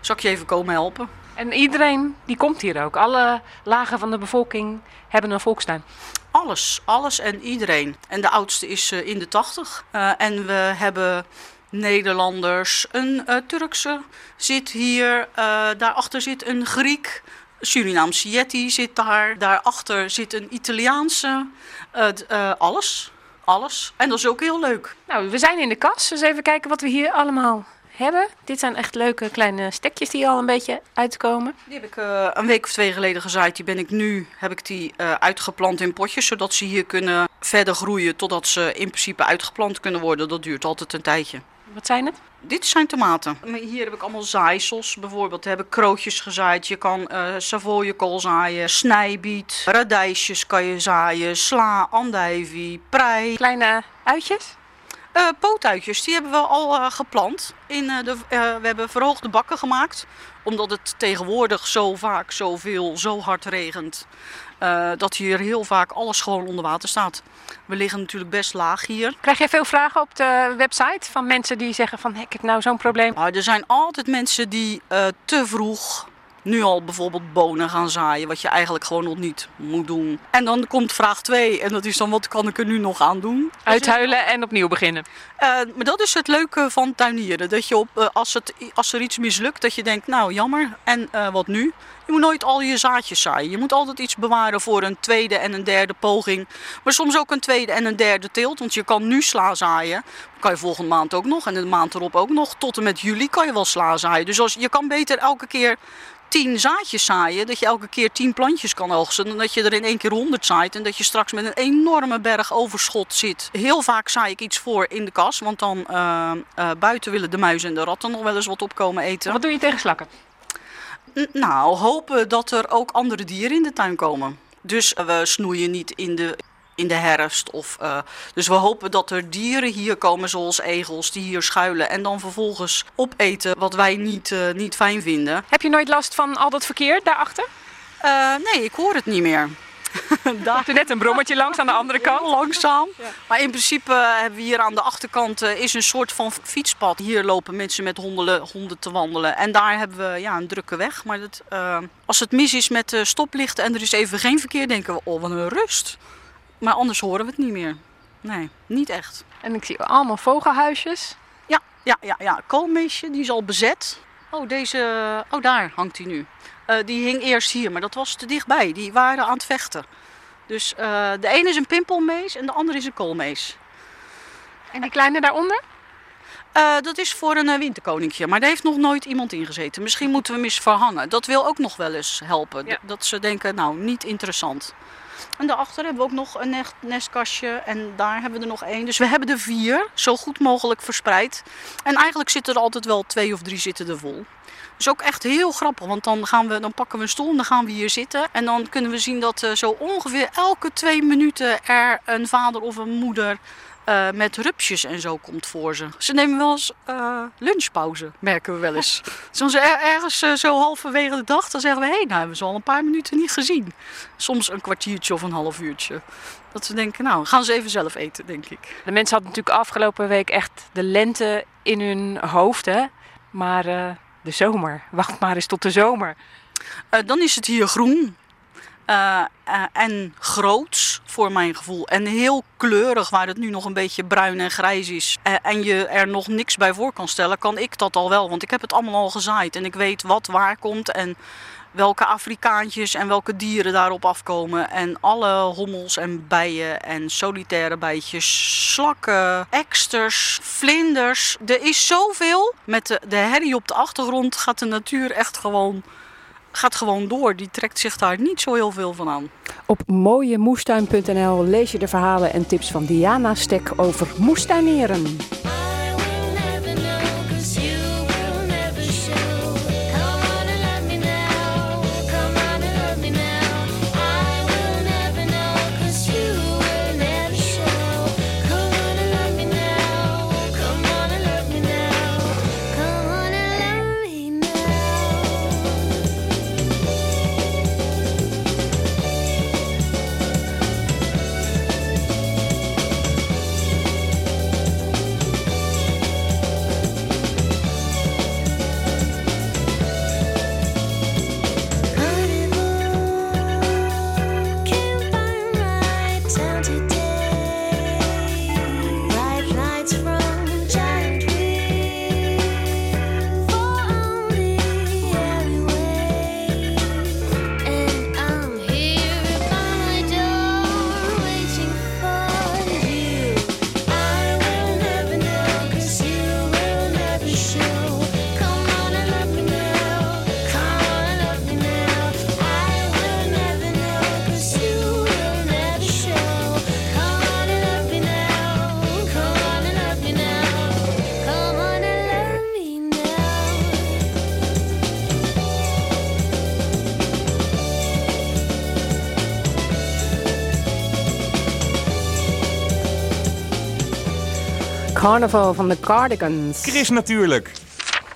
zal ik je even komen helpen? En iedereen die komt hier ook. Alle lagen van de bevolking hebben een volkstuin. Alles, alles en iedereen. En de oudste is eh, in de tachtig. Eh, en we hebben Nederlanders, een Turkse zit hier, eh, daarachter zit een Griek, Surinaamse Yeti zit daar, daarachter zit een Italiaanse, Eh, eh, alles, alles. En dat is ook heel leuk. Nou, we zijn in de kas. Dus even kijken wat we hier allemaal hebben. Dit zijn echt leuke kleine stekjes die al een beetje uitkomen. Die heb ik eh, een week of twee geleden gezaaid. Die ben ik nu, heb ik die uitgeplant in potjes, zodat ze hier kunnen verder groeien totdat ze in principe uitgeplant kunnen worden. Dat duurt altijd een tijdje. Wat zijn het? Dit zijn tomaten. Maar Hier heb ik allemaal zaaisels. Bijvoorbeeld heb ik krootjes gezaaid. Je kan eh savoyekool zaaien, snijbiet, radijsjes kan je zaaien, sla, andijvie, prei. Kleine uitjes? Eh pootuitjes, die hebben we al eh, geplant. In, eh, de, eh, we hebben verhoogde bakken gemaakt. Omdat het tegenwoordig zo vaak, zoveel, zo hard regent. Eh, dat hier heel vaak alles gewoon onder water staat. We liggen natuurlijk best laag hier. Krijg jij veel vragen op de website van mensen die zeggen van "Hé, ik heb nou zo'n probleem? Maar er zijn altijd mensen die eh, te vroeg nu al bijvoorbeeld bonen gaan zaaien, wat je eigenlijk gewoon nog niet moet doen. En dan komt vraag 2 en dat is dan wat kan ik er nu nog aan doen? Uithuilen en opnieuw beginnen. Eh, maar dat is het leuke van tuinieren. Dat je op, eh, als, het, als er iets mislukt, dat je denkt, nou jammer, en eh, wat nu? Je moet nooit al je zaadjes zaaien. Je moet altijd iets bewaren voor een tweede en een derde poging. Maar soms ook een tweede en een derde teelt. Want je kan nu sla zaaien. kan je volgende maand ook nog. En de maand erop ook nog. Tot en met juli kan je wel sla zaaien. Dus als, je kan beter elke keer tien zaadjes zaaien. Dat je elke keer tien plantjes kan oogsten. Dan dat je er in één keer honderd zaait. En dat je straks met een enorme berg overschot zit. Heel vaak zaai ik iets voor in de kas. Want dan eh, eh, buiten willen de muizen en de ratten nog wel eens wat opkomen eten. Wat doe je tegen slakken? N- Nou, hopen dat er ook andere dieren in de tuin komen. Dus we snoeien niet in de, in de herfst. Of, eh, dus we hopen dat er dieren hier komen, zoals egels, die hier schuilen. En dan vervolgens opeten wat wij niet, eh, niet fijn vinden. Heb je nooit last van al dat verkeer daarachter? Eh, nee, ik hoor het niet meer. Daar er net een brommetje langs aan de andere kant. Langzaam. Maar in principe hebben we hier aan de achterkant is een soort van fietspad. Hier lopen mensen met honden, honden te wandelen. En daar hebben we ja, een drukke weg. Maar dat, als het mis is met stoplichten en er is even geen verkeer, denken we, oh wat een rust. Maar anders horen we het niet meer. Nee, niet echt. En ik zie allemaal vogelhuisjes. Ja, ja, ja, ja. Koolmeesje, die is al bezet. Oh, deze, oh daar hangt hij nu. Eh, die hing eerst hier, maar dat was te dichtbij. Die waren aan het vechten. Dus eh, de ene is een pimpelmees en de andere is een koolmees. En die kleine daaronder? Eh, dat is voor een uh, winterkoninkje, maar daar heeft nog nooit iemand in gezeten. Misschien moeten we hem eens verhangen. Dat wil ook nog wel eens helpen. Dat ze denken, nou, niet interessant. En daarachter hebben we ook nog een nest- nestkastje en daar hebben we er nog één. Dus we hebben er vier, zo goed mogelijk verspreid. En eigenlijk zitten er altijd wel twee of drie zitten er vol. Dat is ook echt heel grappig, want dan, gaan we, dan pakken we een stoel en dan gaan we hier zitten. En dan kunnen we zien dat eh, zo ongeveer elke twee minuten er een vader of een moeder eh, met rupsjes en zo komt voor ze. Ze nemen wel eens eh, lunchpauze, merken we wel eens. Soms er, ergens eh, zo halverwege de dag, dan zeggen we... hé, nou hebben we ze al een paar minuten niet gezien. Soms een kwartiertje of een half uurtje. Dat ze denken, nou, gaan ze even zelf eten, denk ik. De mensen hadden natuurlijk afgelopen week echt de lente in hun hoofd, hè? Maar de zomer, wacht maar eens tot de zomer. Dan is het hier groen. Eh, eh, en groots voor mijn gevoel. En heel kleurig, waar het nu nog een beetje bruin en grijs is. Eh, en je er nog niks bij voor kan stellen, kan ik dat al wel. Want ik heb het allemaal al gezaaid. En ik weet wat waar komt en welke Afrikaantjes en welke dieren daarop afkomen. En alle hommels en bijen en solitaire bijtjes, slakken, eksters, vlinders. Er is zoveel. Met de, de herrie op de achtergrond gaat de natuur echt gewoon, gaat gewoon door. Die trekt zich daar niet zo heel veel van aan. Op mooiemoestuin.nl lees je de verhalen en tips van Diana Stek over moestuineren. Carnaval van de Cardigans. Chris natuurlijk.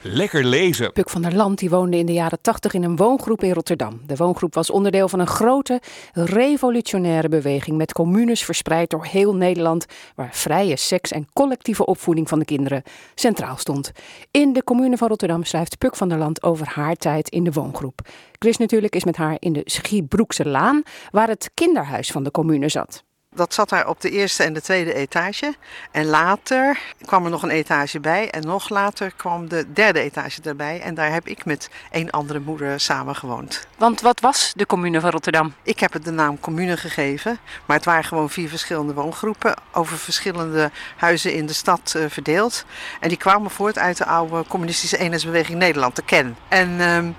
Lekker lezen. Puk van der Land die woonde in de jaren 80 in een woongroep in Rotterdam. De woongroep was onderdeel van een grote, revolutionaire beweging met communes verspreid door heel Nederland, waar vrije seks en collectieve opvoeding van de kinderen centraal stond. In de commune van Rotterdam schrijft Puk van der Land over haar tijd in de woongroep. Chris natuurlijk is met haar in de Schiebroekse Laan, waar het kinderhuis van de commune zat. Dat zat daar op de eerste en de tweede etage. En later kwam er nog een etage bij. En nog later kwam de derde etage erbij. En daar heb ik met een andere moeder samen gewoond. Want wat was de commune van Rotterdam? Ik heb het de naam commune gegeven. Maar het waren gewoon vier verschillende woongroepen. Over verschillende huizen in de stad eh, verdeeld. En die kwamen voort uit de oude communistische eenheidsbeweging Nederland, de KEN. En ehm,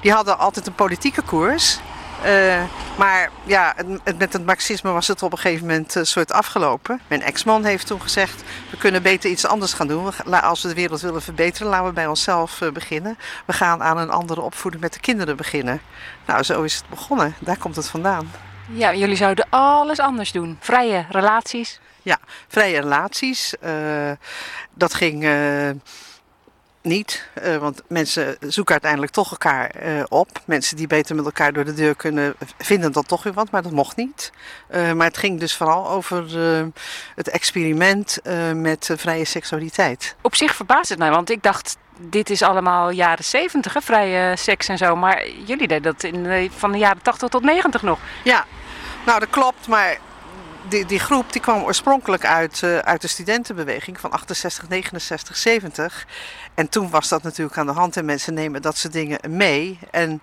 die hadden altijd een politieke koers. Eh, maar ja, het, met het marxisme was het op een gegeven moment een soort afgelopen. Mijn ex-man heeft toen gezegd, we kunnen beter iets anders gaan doen. Als we de wereld willen verbeteren, laten we bij onszelf eh, beginnen. We gaan aan een andere opvoeding met de kinderen beginnen. Nou, zo is het begonnen. Daar komt het vandaan. Ja, jullie zouden alles anders doen. Vrije relaties. Ja, vrije relaties. eh, dat ging eh, niet, eh, want mensen zoeken uiteindelijk toch elkaar eh, op. Mensen die beter met elkaar door de deur kunnen, vinden dan toch weer wat, maar dat mocht niet. Eh, maar het ging dus vooral over het experiment met vrije seksualiteit. Op zich verbaast het mij, want ik dacht, dit is allemaal jaren 70, hè, vrije seks en zo. Maar jullie deden dat in, van de jaren 80 tot 90 nog. Ja, nou dat klopt, maar die, die groep die kwam oorspronkelijk uit, uit de studentenbeweging van 68, 69, 70. En toen was dat natuurlijk aan de hand en mensen nemen dat soort dingen mee. En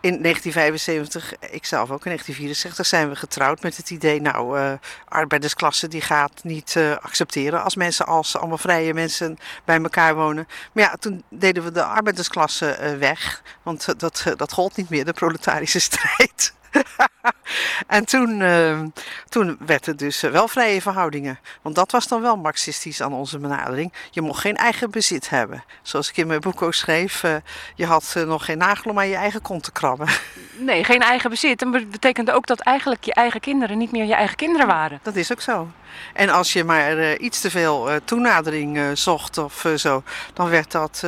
in 1975, ik zelf ook in 1964, zijn we getrouwd met het idee, nou, eh arbeidersklasse die gaat niet eh, accepteren als mensen als allemaal vrije mensen bij elkaar wonen. Maar ja, toen deden we de arbeidersklasse eh, weg, want dat, dat gold niet meer, de proletarische strijd. en toen, eh, toen werd het dus eh, wel vrije verhoudingen. Want dat was dan wel marxistisch aan onze benadering. Je mocht geen eigen bezit hebben. Zoals ik in mijn boek ook schreef, eh, je had eh, nog geen nagel om aan je eigen kont te krabben. Nee, geen eigen bezit. En dat betekende ook dat eigenlijk je eigen kinderen niet meer je eigen kinderen waren. Dat is ook zo. En als je maar iets te veel toenadering zocht of zo, dan werd dat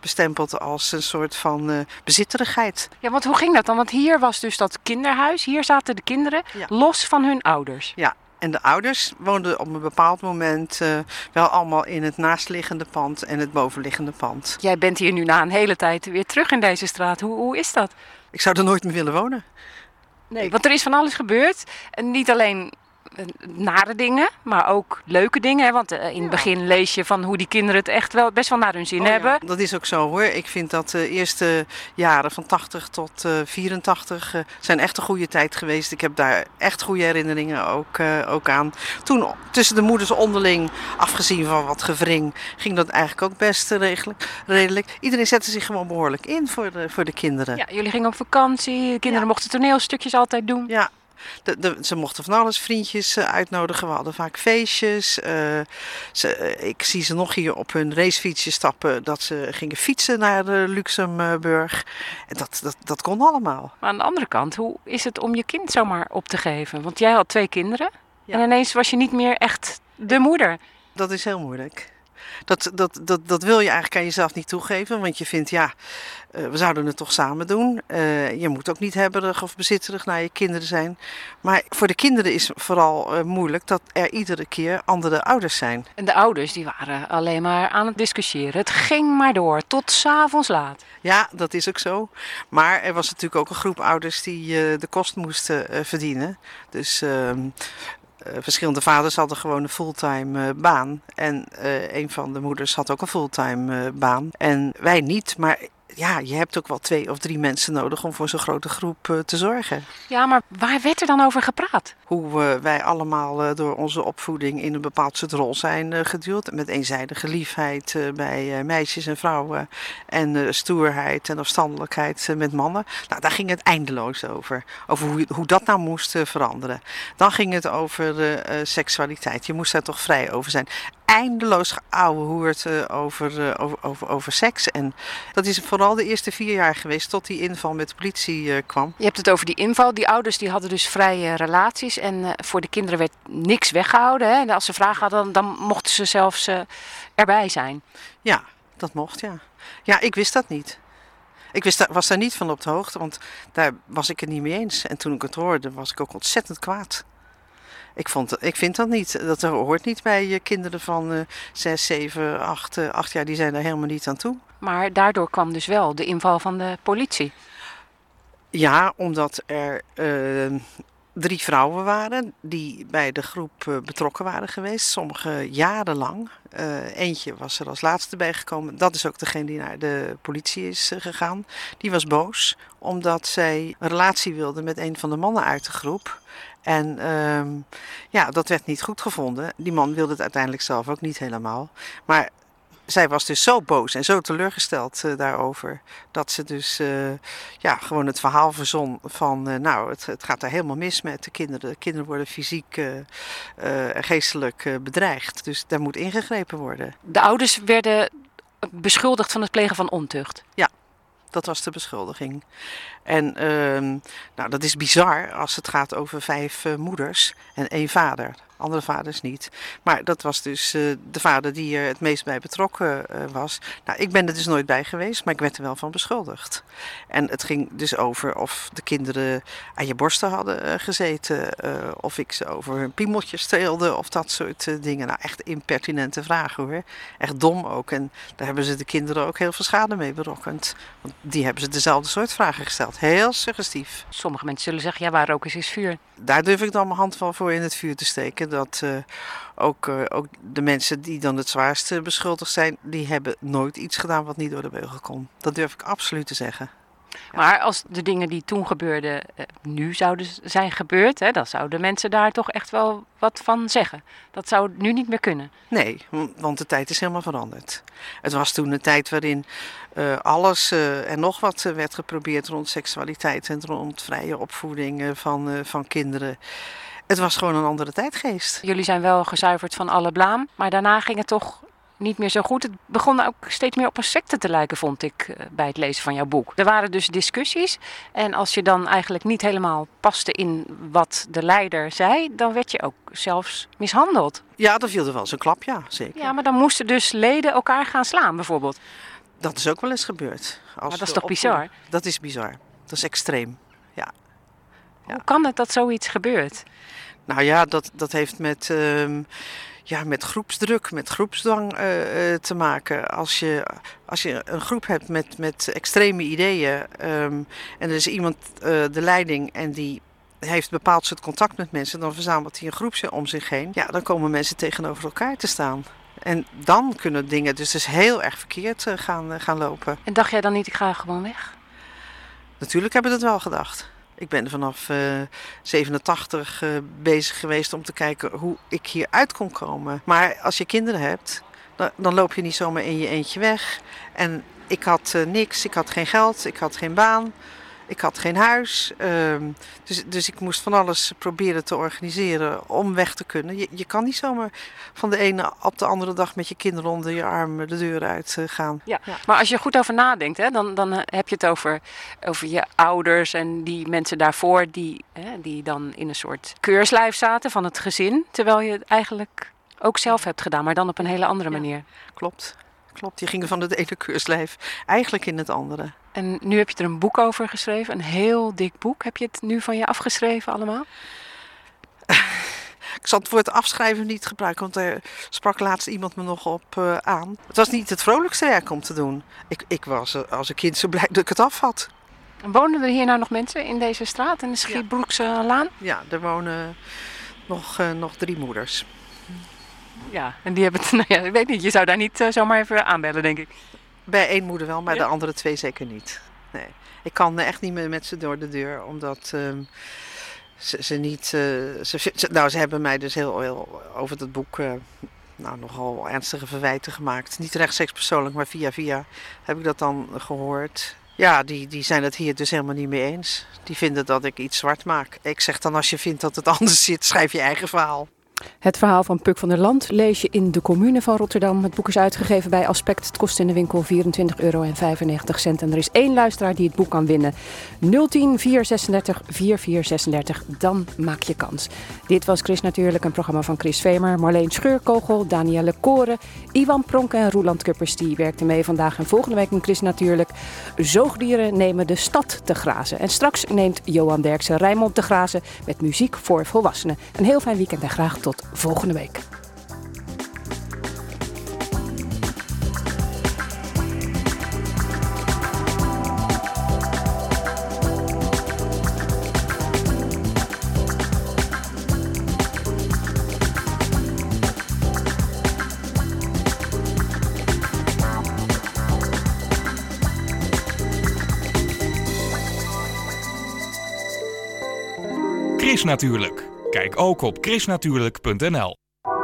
bestempeld als een soort van bezitterigheid. Ja, want hoe ging dat dan? Want hier was dus dat kinderhuis. Hier zaten de kinderen los van hun ouders. Ja, en de ouders woonden op een bepaald moment eh, wel allemaal in het naastliggende pand en het bovenliggende pand. Jij bent hier nu na een hele tijd weer terug in deze straat. Hoe, hoe is dat? Ik zou er nooit meer willen wonen. Nee, want er is van alles gebeurd. En niet alleen nare dingen, maar ook leuke dingen. Hè? Want eh, in het begin lees je van hoe die kinderen het echt wel best wel naar hun zin Oh ja, hebben. Dat is ook zo hoor. Ik vind dat de eerste jaren van 80 tot eh 84 eh, zijn echt een goede tijd geweest. Ik heb daar echt goede herinneringen ook, eh, ook aan. Toen tussen de moeders onderling, afgezien van wat gevring, ging dat eigenlijk ook best eh, regelijk, redelijk. Iedereen zette zich gewoon behoorlijk in voor de, voor de kinderen. Ja, jullie gingen op vakantie. De kinderen mochten toneelstukjes altijd doen. Ja. De, de, ze mochten van alles vriendjes eh, uitnodigen. We hadden vaak feestjes. eh, ze, eh, ik zie ze nog hier op hun racefietsje stappen. Dat ze gingen fietsen naar eh, Luxemburg. En dat, dat, dat kon allemaal. Maar aan de andere kant, hoe is het om je kind zomaar op te geven? Want jij had twee kinderen. En ineens was je niet meer echt de moeder. Dat is heel moeilijk. Dat, dat, dat, dat wil je eigenlijk aan jezelf niet toegeven. Want je vindt, ja, eh, we zouden het toch samen doen. Eh, je moet ook niet hebberig of bezitterig naar je kinderen zijn. Maar voor de kinderen is vooral eh, moeilijk dat er iedere keer andere ouders zijn. En de ouders die waren alleen maar aan het discussiëren. Het ging maar door, tot s'avonds laat. Ja, dat is ook zo. Maar er was natuurlijk ook een groep ouders die de kost moesten verdienen. Dus ehm, eh, verschillende vaders hadden gewoon een fulltime eh, baan. En eh, een van de moeders had ook een fulltime eh, baan. En wij niet, maar ja, je hebt ook wel twee of drie mensen nodig om voor zo'n grote groep eh, te zorgen. Ja, maar waar werd er dan over gepraat? Hoe eh, wij allemaal eh, door onze opvoeding in een bepaald soort rol zijn geduwd. Met eenzijdige liefheid bij meisjes en vrouwen. En stoerheid en afstandelijkheid met mannen. Nou, daar ging het eindeloos over. Over hoe, hoe dat nou moest veranderen. Dan ging het over seksualiteit. Je moest daar toch vrij over zijn. Eindeloos geouwehoerd eh, over, eh, over, over, over seks. En dat is vooral de eerste vier jaar geweest tot die inval met de politie eh, kwam. Je hebt het over die inval. Die ouders die hadden dus vrije relaties. En voor de kinderen werd niks weggehouden. Hè? En als ze vragen hadden, dan, dan mochten ze zelfs erbij zijn. Ja, dat mocht, ja. Ja, ik wist dat niet. Ik wist, was daar niet van op de hoogte, want daar was ik het niet mee eens. En toen ik het hoorde, was ik ook ontzettend kwaad. Ik, vond, ik vind dat niet. Dat hoort niet bij kinderen van eh 6, 7, 8, eh, 8 jaar. Die zijn daar helemaal niet aan toe. Maar daardoor kwam dus wel de inval van de politie. Ja, omdat er eh, drie vrouwen waren die bij de groep eh, betrokken waren geweest. Sommige jarenlang. Eh, eentje was er als laatste bijgekomen. Dat is ook degene die naar de politie is eh, gegaan. Die was boos omdat zij een relatie wilde met een van de mannen uit de groep. En ehm, ja, dat werd niet goed gevonden. Die man wilde het uiteindelijk zelf ook niet helemaal. Maar zij was dus zo boos en zo teleurgesteld eh, daarover. Dat ze dus eh, ja, gewoon het verhaal verzon van... eh, nou, het, het gaat daar helemaal mis met de kinderen. De kinderen worden fysiek en geestelijk bedreigd. Dus daar moet ingegrepen worden. De ouders werden beschuldigd van het plegen van ontucht. Ja, dat was de beschuldiging. En ehm, nou, dat is bizar als het gaat over vijf eh, moeders en één vader. Andere vaders niet. Maar dat was dus eh, de vader die er het meest bij betrokken eh, was. Nou, ik ben er dus nooit bij geweest, maar ik werd er wel van beschuldigd. En het ging dus over of de kinderen aan je borsten hadden eh, gezeten. of ik ze over hun piemeltjes streelde of dat soort dingen. Nou, echt impertinente vragen hoor. Echt dom ook. En daar hebben ze de kinderen ook heel veel schade mee berokkend. Want die hebben ze dezelfde soort vragen gesteld. Heel suggestief. Sommige mensen zullen zeggen, ja, waar rook is, is vuur. Daar durf ik dan mijn hand wel voor in het vuur te steken. Dat eh, ook, eh, ook de mensen die dan het zwaarste beschuldigd zijn, die hebben nooit iets gedaan wat niet door de beugel kon. Dat durf ik absoluut te zeggen. Maar als de dingen die toen gebeurden eh, nu zouden zijn gebeurd, hè, dan zouden mensen daar toch echt wel wat van zeggen. Dat zou nu niet meer kunnen. Nee, want de tijd is helemaal veranderd. Het was toen een tijd waarin eh, alles eh, en nog wat eh, werd geprobeerd rond seksualiteit en rond vrije opvoeding eh, van, eh, van kinderen. Het was gewoon een andere tijdgeest. Jullie zijn wel gezuiverd van alle blaam, maar daarna ging het toch niet meer zo goed. Het begon ook steeds meer op een secte te lijken, vond ik, eh, bij het lezen van jouw boek. Er waren dus discussies en als je dan eigenlijk niet helemaal paste in wat de leider zei, dan werd je ook zelfs mishandeld. Ja, dan viel er wel eens een klap, ja, zeker. Ja, maar dan moesten dus leden elkaar gaan slaan, bijvoorbeeld. Dat is ook wel eens gebeurd. Als Maar dat is toch bizar? Dat is bizar. Dat is extreem. Ja. Hoe kan het dat zoiets gebeurt? Nou ja, dat, dat heeft met, ehm, ja, met groepsdruk, met groepsdwang eh, eh, te maken. Als je, als je een groep hebt met, met extreme ideeën ehm, en er is iemand eh, de leiding en die heeft een bepaald soort contact met mensen, dan verzamelt hij een groep om zich heen. Ja, dan komen mensen tegenover elkaar te staan. En dan kunnen dingen dus, dus heel erg verkeerd gaan, gaan lopen. En dacht jij dan niet, ik ga gewoon weg? Natuurlijk hebben we dat wel gedacht. Ik ben vanaf eh 87 eh, bezig geweest om te kijken hoe ik hieruit kon komen. Maar als je kinderen hebt, dan, dan loop je niet zomaar in je eentje weg. En ik had eh, niks, ik had geen geld, ik had geen baan, ik had geen huis. Ehm, dus, dus ik moest van alles proberen te organiseren om weg te kunnen. Je, je kan niet zomaar van de ene op de andere dag met je kinderen onder je arm de deur uit eh, gaan. Ja. Maar als je er goed over nadenkt, hè, dan, dan heb je het over, over je ouders en die mensen daarvoor die, hè, die dan in een soort keurslijf zaten van het gezin. Terwijl je het eigenlijk ook zelf hebt gedaan, maar dan op een hele andere manier. Klopt, klopt. Die gingen van het ene keurslijf eigenlijk in het andere. En nu heb je er een boek over geschreven, een heel dik boek. Heb je het nu van je afgeschreven allemaal? Ik zal het woord afschrijven niet gebruiken, want er sprak laatst iemand me nog op eh, aan. Het was niet het vrolijkste werk om te doen. Ik, ik was eh, als een kind zo blij dat ik het af had. En wonen er hier nou nog mensen in deze straat, in de Schietbroekse Laan? Ja, er wonen nog, eh, nog drie moeders. Ja, en die hebben het, nou ja, ik weet niet, je zou daar niet eh, zomaar even aanbellen, denk ik. Bij één moeder wel, maar Ja? de andere twee zeker niet. Nee. Ik kan eh, echt niet meer met ze door de deur, omdat ehm, ze, ze niet. eh, ze, ze- nou, ze hebben mij dus heel, heel over dat boek. nou, nogal ernstige verwijten gemaakt. Niet rechtstreeks persoonlijk, maar via via heb ik dat dan gehoord. Ja, die, die zijn het hier dus helemaal niet mee eens. Die vinden dat ik iets zwart maak. Ik zeg dan, als je vindt dat het anders zit, schrijf je eigen verhaal. Het verhaal van Puk van der Land lees je in de commune van Rotterdam. Het boek is uitgegeven bij Aspect. Het kost in de winkel 24,95 euro. En er is één luisteraar die het boek kan winnen. 010 436 4436. Dan maak je kans. Dit was Chris Natuurlijk, een programma van Chris Vemer, Marleen Scheurkogel, Danielle Koren, Iwan Pronk en Roeland Kuppers. Die werkten mee vandaag en volgende week in Chris Natuurlijk. Zoogdieren nemen de stad te grazen. En straks neemt Johan Derksen Rijnmond te grazen met muziek voor volwassenen. Een heel fijn weekend en graag tot volgende week. Natuurlijk. Kijk ook op chrisnatuurlijk.nl